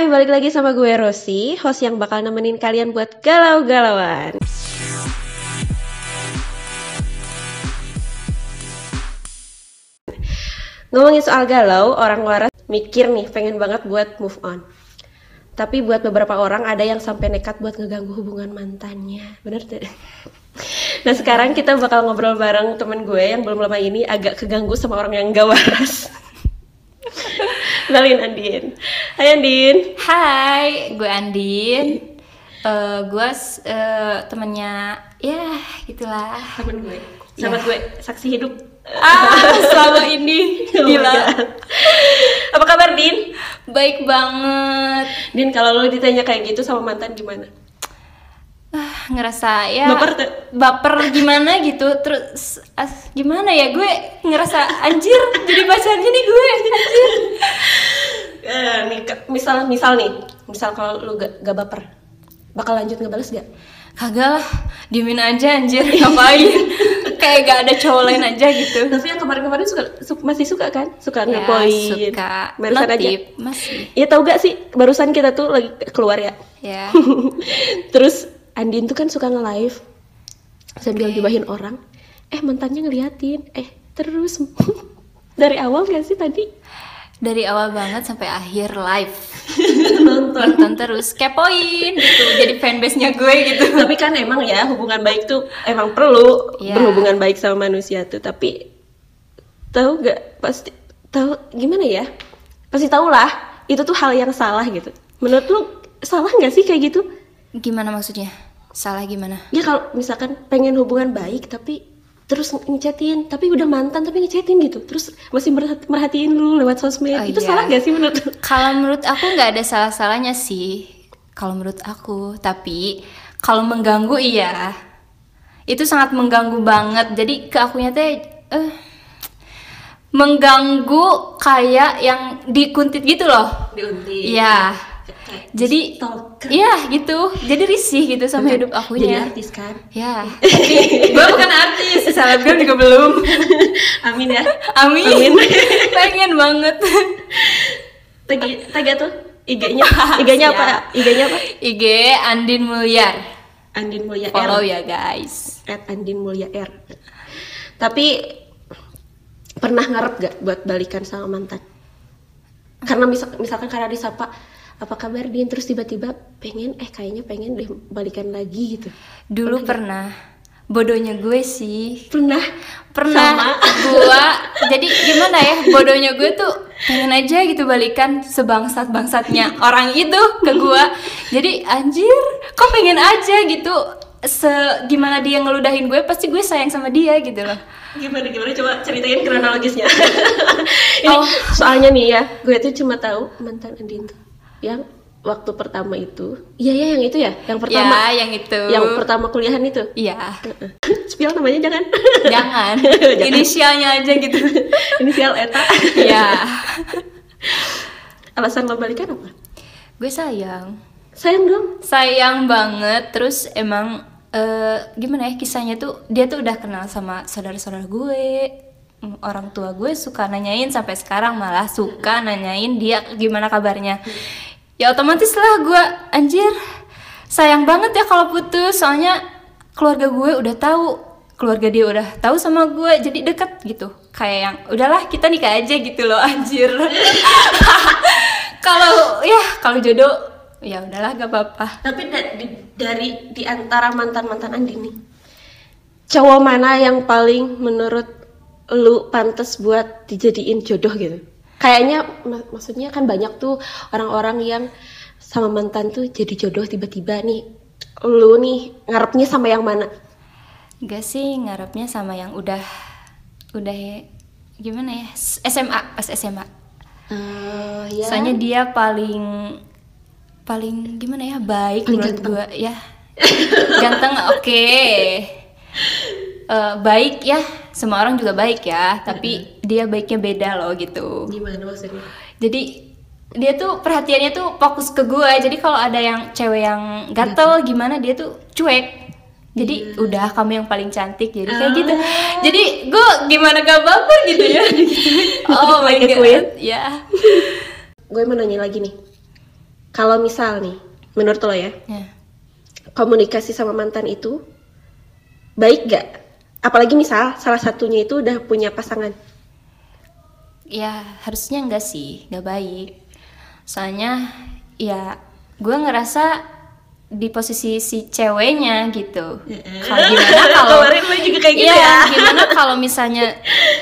Hai, balik lagi sama gue Rosi, host yang bakal nemenin kalian buat galau-galauan. Ngomongin soal galau, orang waras mikir nih pengen banget buat move on. Tapi buat beberapa orang ada yang sampai nekat buat ngeganggu hubungan mantannya. Bener tuh? Nah sekarang kita bakal ngobrol bareng temen gue yang belum lama ini agak keganggu sama orang yang gak waras. Kenalin Andin. Hai Andin. Hai, gue Andin. Eh, gue uh, temennya, ya gitulah. Temen gue. Sahabat gue, saksi hidup. Ah, selama ini Oh gila. God. Apa kabar Din? Baik banget. Din kalau lo ditanya kayak gitu sama mantan gimana? Ah, ngerasa ya Baper tuh. baper gimana gitu terus as, gimana ya gue ngerasa anjir jadi pacarnya nih gue anjir Eh, nih, ke- misal misal nih, misal kalau lu gak, gak baper, bakal lanjut ngebales gak? kagak lah diemin aja anjir ngapain kayak gak ada cowok lain aja gitu Tapi yang kemarin-kemarin suka, su- masih suka kan? Suka ya ngepoin. suka Barusan aja. masih Iya tau gak sih, barusan kita tuh lagi keluar ya. ya Terus Andin tuh kan suka nge-live sambil gibahin orang. Eh mantannya ngeliatin. Eh terus dari awal gak sih tadi dari awal banget sampai akhir live nonton? nonton terus kepoin gitu jadi fanbase-nya gue gitu Tapi kan emang ya hubungan baik tuh emang perlu Iya. berhubungan baik sama manusia tuh. Tapi tahu gak pasti tahu gimana ya? Pasti tau lah itu tuh hal yang salah gitu. Menurut lu salah nggak sih kayak gitu? gimana maksudnya salah gimana Ya kalau misalkan pengen hubungan baik tapi terus ngechatin tapi udah mantan tapi ngechatin gitu. Terus masih merhat- merhatiin lu lewat sosmed. Oh, itu iya. salah gak sih menurut kalau menurut aku nggak ada salah salahnya sih. Kalau menurut aku. Tapi kalau mengganggu iya. Itu sangat mengganggu banget. Jadi ke akunya teh eh, mengganggu kayak yang dikuntit gitu loh. Diunti. Iya. Jadi iya gitu. Jadi risih gitu sama hidup Jadi akunya. artis kan? Ya. Tapi gue bukan artis, selebgram juga belum. Amin ya. Amin. Amin. Pengen banget. Tag tag tuh IG-nya. IG-nya apa? IG-nya apa? IG Andin Mulyar. Andin Mulya Follow R. ya guys. At Andin Mulya R. Tapi pernah ngarep gak buat balikan sama mantan? Karena misal, misalkan karena disapa apa kabar Din terus tiba-tiba pengen eh kayaknya pengen deh balikan lagi gitu. Dulu pernah. Bodohnya gue sih. Pernah? Pernah gua jadi gimana ya? Bodohnya gue tuh pengen aja gitu balikan sebangsat-bangsatnya orang itu ke gua. Jadi anjir, kok pengen aja gitu se gimana dia ngeludahin gue pasti gue sayang sama dia gitu loh. Gimana gimana coba ceritain kronologisnya. Ini Oh. soalnya nih ya, gue tuh cuma tahu mantan Andin tuh yang waktu pertama itu. Iya ya yang itu ya, yang pertama. ya, yang itu. Yang pertama kuliahan itu. Iya. Spill namanya jangan. Jangan. Jangan. Inisialnya aja gitu. Inisial Eta. Iya. Alasan lo balikan apa? gue sayang. Sayang dong. sayang banget terus emang eh, gimana ya kisahnya tuh dia tuh udah kenal sama saudara-saudara gue Mm, orang tua gue suka nanyain sampai sekarang malah suka nanyain dia gimana kabarnya ya otomatis lah gue anjir sayang banget ya kalau putus soalnya keluarga gue udah tahu keluarga dia udah tahu sama gue jadi deket gitu kayak yang udahlah kita nikah aja gitu loh anjir kalau ya kalau jodoh ya udahlah gak apa-apa Tapi da- di- dari di antara mantan-mantan Andin nih. Cowok mana yang paling menurut lu pantas buat dijadiin jodoh gitu? Kayaknya mak- maksudnya kan banyak tuh orang-orang yang sama mantan tuh jadi jodoh tiba-tiba nih. Lu nih ngarepnya sama yang mana? Enggak sih ngarepnya sama yang udah udah gimana ya SMA pas SMA. Eh, ya. Soalnya dia paling paling gimana ya baik Paling menurut gua ya. ganteng oke. Eh, baik ya semua orang juga baik ya tapi dia baiknya beda loh gitu. gimana maksudnya? Jadi dia tuh perhatiannya tuh fokus ke gue jadi kalau ada yang cewek yang gatel gimana dia tuh cuek. Jadi udah kamu yang paling cantik. Jadi kayak gitu. Jadi gue gimana gak baper gitu ya. Oh my god. ya. Gue mau nanya lagi nih. kalau misal nih menurut lo ya Ya. komunikasi sama mantan itu baik gak apalagi misal salah satunya itu udah punya pasangan Ya harusnya enggak sih, enggak baik. Soalnya ya gue ngerasa di posisi si ceweknya gitu. Kalau gimana kalau kemarin lo juga kayak gitu Iya, ya gimana kalau misalnya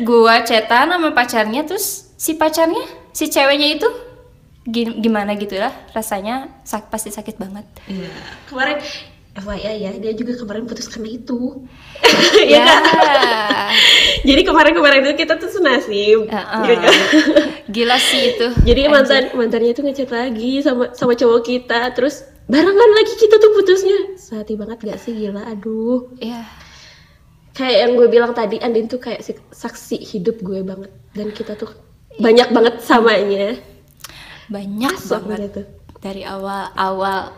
gua cetan sama pacarnya terus si pacarnya, si ceweknya itu gi- gimana gitu lah rasanya sak- pasti sakit banget. Iya. kemarin FYI ya dia juga kemarin putus karena itu Ya. ya jadi kemarin-kemarin itu kita tuh senasib. Gitu kan. Gila sih itu. jadi mantan mantannya tuh ngechat lagi sama sama cowok kita terus barengan lagi kita tuh putusnya sehati banget gak sih gila aduh Iya. kayak yang gue bilang tadi Andin tuh kayak si- saksi hidup gue banget dan kita tuh banyak banget samanya Banyak Asok banget gitu. dari awal-awal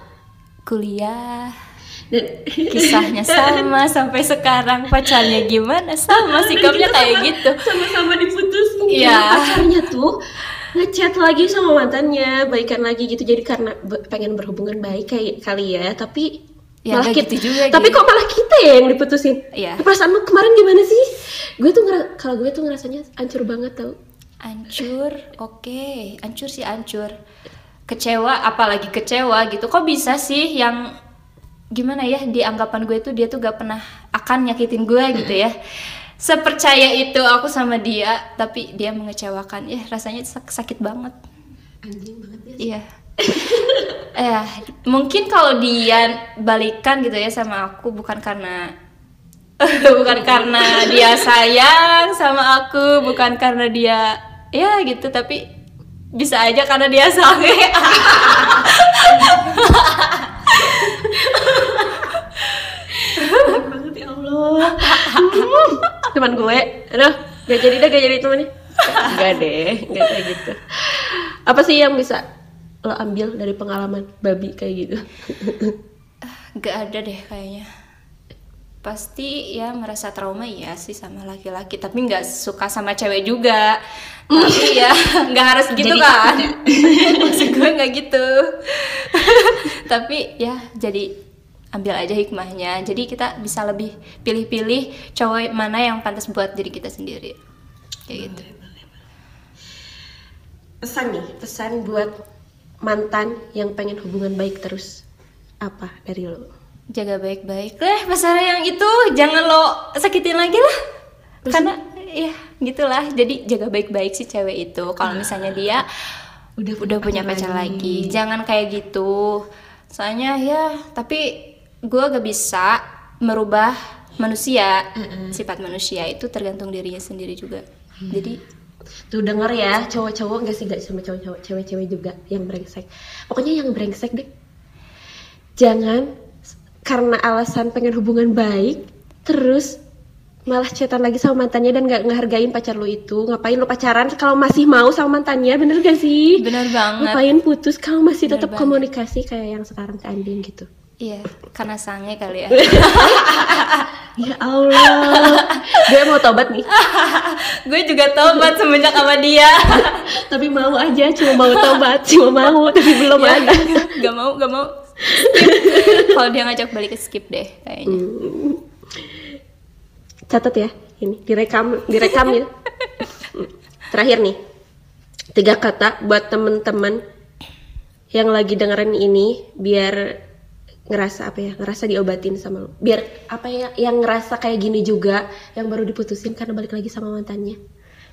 kuliah kisahnya sama sampai sekarang. Pacarnya gimana? Sama sikapnya kayak sama- gitu. sama-sama diputusin Iya. Karena pacarnya tuh ngechat lagi sama mantannya? Baikan lagi gitu. Jadi karena pengen berhubungan baik kayak kali ya. Tapi Ya, malah kita gitu juga, tapi Gi. kok malah kita ya yang diputusin? Iya. perasaan lu kemarin gimana sih? Gue tuh kalau gue tuh ngerasanya hancur banget tau. Ancur, oke, ancur sih ancur. Kecewa, apalagi kecewa gitu. Kok bisa sih yang gimana ya di anggapan gue tuh dia tuh gak pernah akan nyakitin gue gitu ya. Sepercaya itu aku sama dia, tapi dia mengecewakan. Ya rasanya sak- sakit banget. anjing banget ya Iya. eh, mungkin kalau dia balikan gitu ya sama aku bukan karena bukan karena dia sayang sama aku, bukan karena dia ya gitu, tapi bisa aja karena dia sange. Banget ya Allah. Teman gue aduh gak jadi deh gak jadi temennya gak deh gak kayak gitu. Apa sih yang bisa lo ambil dari pengalaman babi kayak gitu? Gak ada deh kayaknya. Pasti ya merasa trauma ya sih sama laki-laki, tapi nggak suka sama cewek juga. tapi ya nggak harus gitu Jadi kan. Maksud gue nggak gitu. tapi ya jadi ambil aja hikmahnya. Jadi kita bisa lebih pilih-pilih cowok mana yang pantas buat diri kita sendiri. Kayak gitu. pesan nih pesan buat mantan yang pengen hubungan baik terus apa dari lo Jaga baik-baik lah pasar yang itu jangan lo sakitin lagi lah. Karena ya gitulah. Jadi jaga baik-baik si cewek itu. Kalau misalnya dia udah udah punya pacar lagi. Jangan kayak gitu. Soalnya ya, tapi gue gak bisa merubah manusia. Sifat manusia itu tergantung dirinya sendiri juga. Jadi tuh denger ya cowok-cowok nggak sih gak sama cowok-cowok cewek-cewek juga yang brengsek pokoknya yang brengsek deh jangan karena alasan pengen hubungan baik terus malah chatan lagi sama mantannya dan nggak ngehargain pacar lo itu ngapain lo pacaran kalau masih mau sama mantannya bener gak sih benar banget. ngapain putus kalau masih Bener tetap banget. komunikasi kayak yang sekarang ke Andin gitu Iya, karena sange kali ya. ya Allah dia mau tobat nih gue juga tobat semenjak sama dia. tapi mau aja cuma mau tobat cuma mau tapi belum Ya, ada gak mau, gak mau. Kalau dia ngajak balik ke skip deh kayaknya. catat ya ini direkam direkam ya. Terakhir nih tiga kata buat temen-temen yang lagi dengerin ini biar ngerasa apa ya ngerasa diobatin sama lo biar apa ya yang ngerasa kayak gini juga yang baru diputusin karena balik lagi sama mantannya.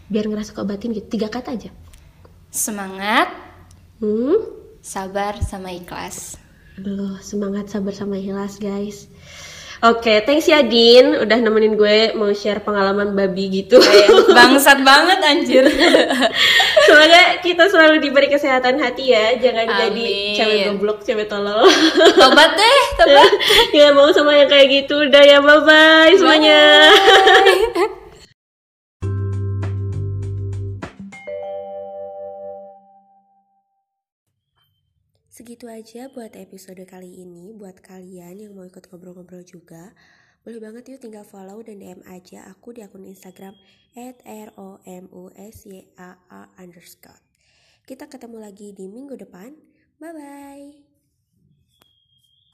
Biar ngerasa keobatin gitu tiga kata aja. Semangat, hmm? sabar, sama ikhlas. Aduh, semangat sabar sama ikhlas guys. Oke, thanks ya Din udah nemenin gue mau share pengalaman babi gitu. Bangsat banget anjir. Semoga kita selalu diberi kesehatan hati ya, jangan jadi Amin. cewek goblok, cewek tolol. tobat deh, tobat. Gak mau sama yang kayak gitu, udah ya bye bye Segitu aja buat episode kali ini. Buat kalian yang mau ikut ngobrol-ngobrol juga, boleh banget yuk tinggal follow dan DM aja aku di akun Instagram @romusyaa underscore. Kita ketemu lagi di minggu depan. bye bye